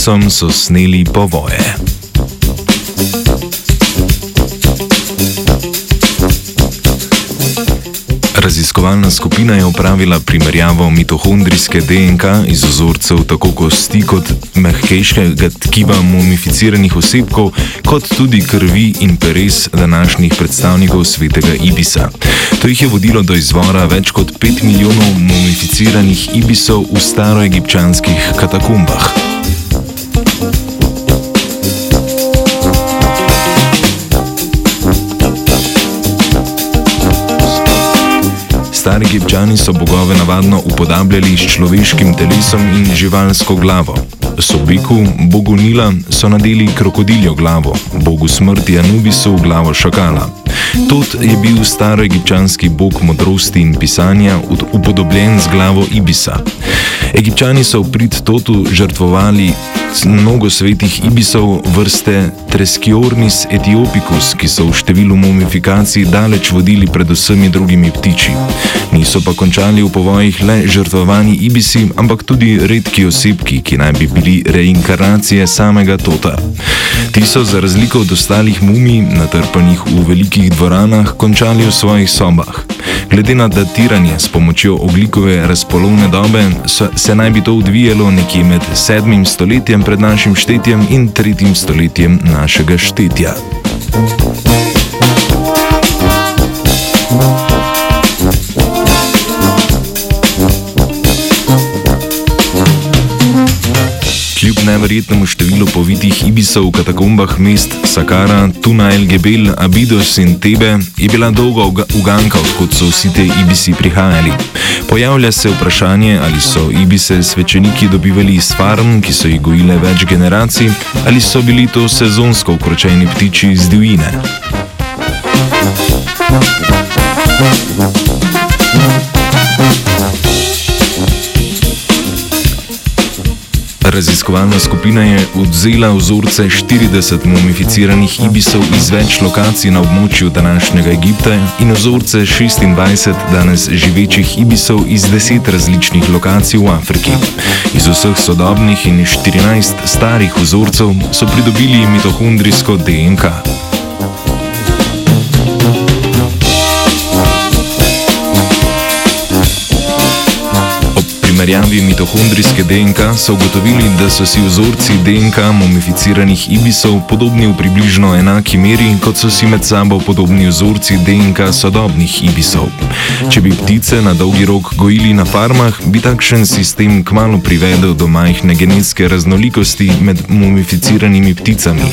telesom so sneli povoje. Raziskovalna skupina je upravila primerjavo mitohondrijske DNK iz vzorcev tako kosti kot mehkejšega tkiva mumificiranih osebkov, kot tudi krvi in peres današnjih predstavnikov svetega Ibisa. To jih je vodilo do izvora več kot 5 milijonov mumificiranih Ibisov v staroegipčanskih katakombah. Stari egipčani so bogove navadno upodabljali s človeškim telesom in živalsko glavo. Sobiku, bogu Nila, so nadeli krokodiljo glavo, bogu smrti Anubisu glavo šakala. Tot je bil staroegipčanski bog modrosti in pisanja, upodobljen z glavo Ibisa. Egipčani so v prid Totu žrtvovali mnogo svetih ibisov vrste Treskiornis etiopicus, ki so v številu mumifikacij daleč vodili pred vsemi drugimi ptiči. Niso pa končali v povojih le žrtvovani ibisi, ampak tudi redki osebki, ki naj bi bili reinkarnacije samega Tota. Ti so za razliko od ostalih mumij, natrpanih v velikih dvoranah, končali v svojih sobah. Glede na datiranje s pomočjo oglikove razpolovne dobe, so, se naj bi to odvijalo nekje med 7. stoletjem pred našim štetjem in 3. stoletjem našega štetja. Kljub neverjetnemu številu povitih ibisov v katakombah mest Sakara, Tunail, Gebel, Abidos in Tebe je bila dolga uganka, odkud so vsi te ibisi prihajali. Pojavlja se vprašanje, ali so ibise svečeniki dobivali iz farm, ki so jih gojile več generacij, ali so bili to sezonsko ukročeni ptiči iz divjine. Raziskovalna skupina je odzela vzorce 40 mumificiranih ibisov iz več lokacij na območju današnjega Egipta in vzorce 26 danes živečih ibisov iz 10 različnih lokacij v Afriki. Iz vseh sodobnih in 14 starih vzorcev so pridobili mitohondrijsko DNK. Primerjavi mitohondrijske DNK so ugotovili, da so si vzorci DNK mumificiranih ibisov podobni v približno enaki meri, kot so si med sabo podobni vzorci DNK sodobnih ibisov. Če bi ptice na dolgi rok gojili na farmah, bi takšen sistem kmalo privedel do majhne genetske raznolikosti med mumificiranimi pticami.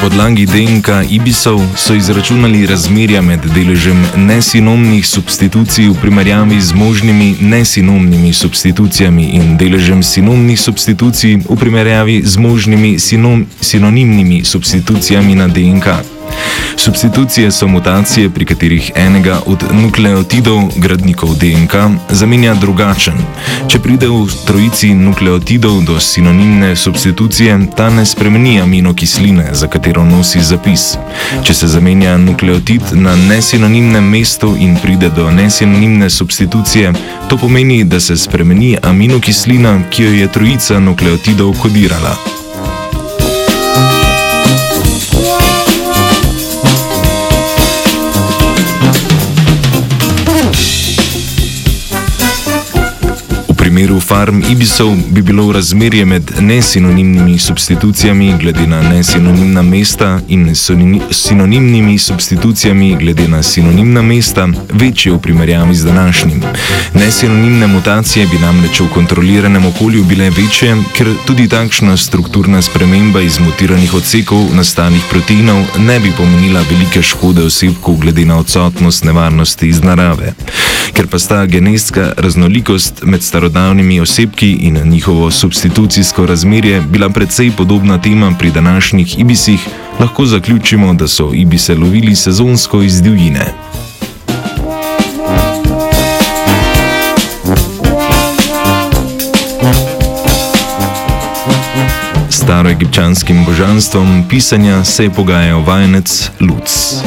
Podlagi DNK ibisov so izračunali razmerja med deležem nesinomnih substitucij v primerjavi z možnimi nesinomnimi substitucijami in deležem sinomnih substitucij v primerjavi z možnimi sinom, sinonimnimi substitucijami na DNK. Substitucije so mutacije, pri katerih enega od nukleotidov, gradnikov DNK, zamenja drugačen. Če pride v trojici nukleotidov do sinonimne substitucije, ta ne spremeni aminokisline, za katero nosi zapis. Če se zamenja nukleotid na nesinonimnem mestu in pride do nesinonimne substitucije, to pomeni, da se spremeni aminokislina, ki jo je trojica nukleotidov kodirala. Farm ibisov bi bilo razmerje med nesinonimnimi substitucijami glede na nesinonimna mesta in sinonimnimi substitucijami glede na sinonimna mesta večje v primerjavi z današnjim. Nesinonimne mutacije bi namreč v kontroliranem okolju bile večje, ker tudi takšna strukturna sprememba iz mutiranih odsekov nastalih proteinov ne bi pomenila velike škode osebku glede na odsotnost nevarnosti iz narave. Ker pa sta genetska raznolikost med starodavnimi naravnimi osebki in njihovo substitucijsko razmerje bila precej podobna tema pri današnjih ibisih, lahko zaključimo, da so ibise lovili sezonsko iz divjine. krščanskim božanstvom pisanja se je pogajal vajenec Luc.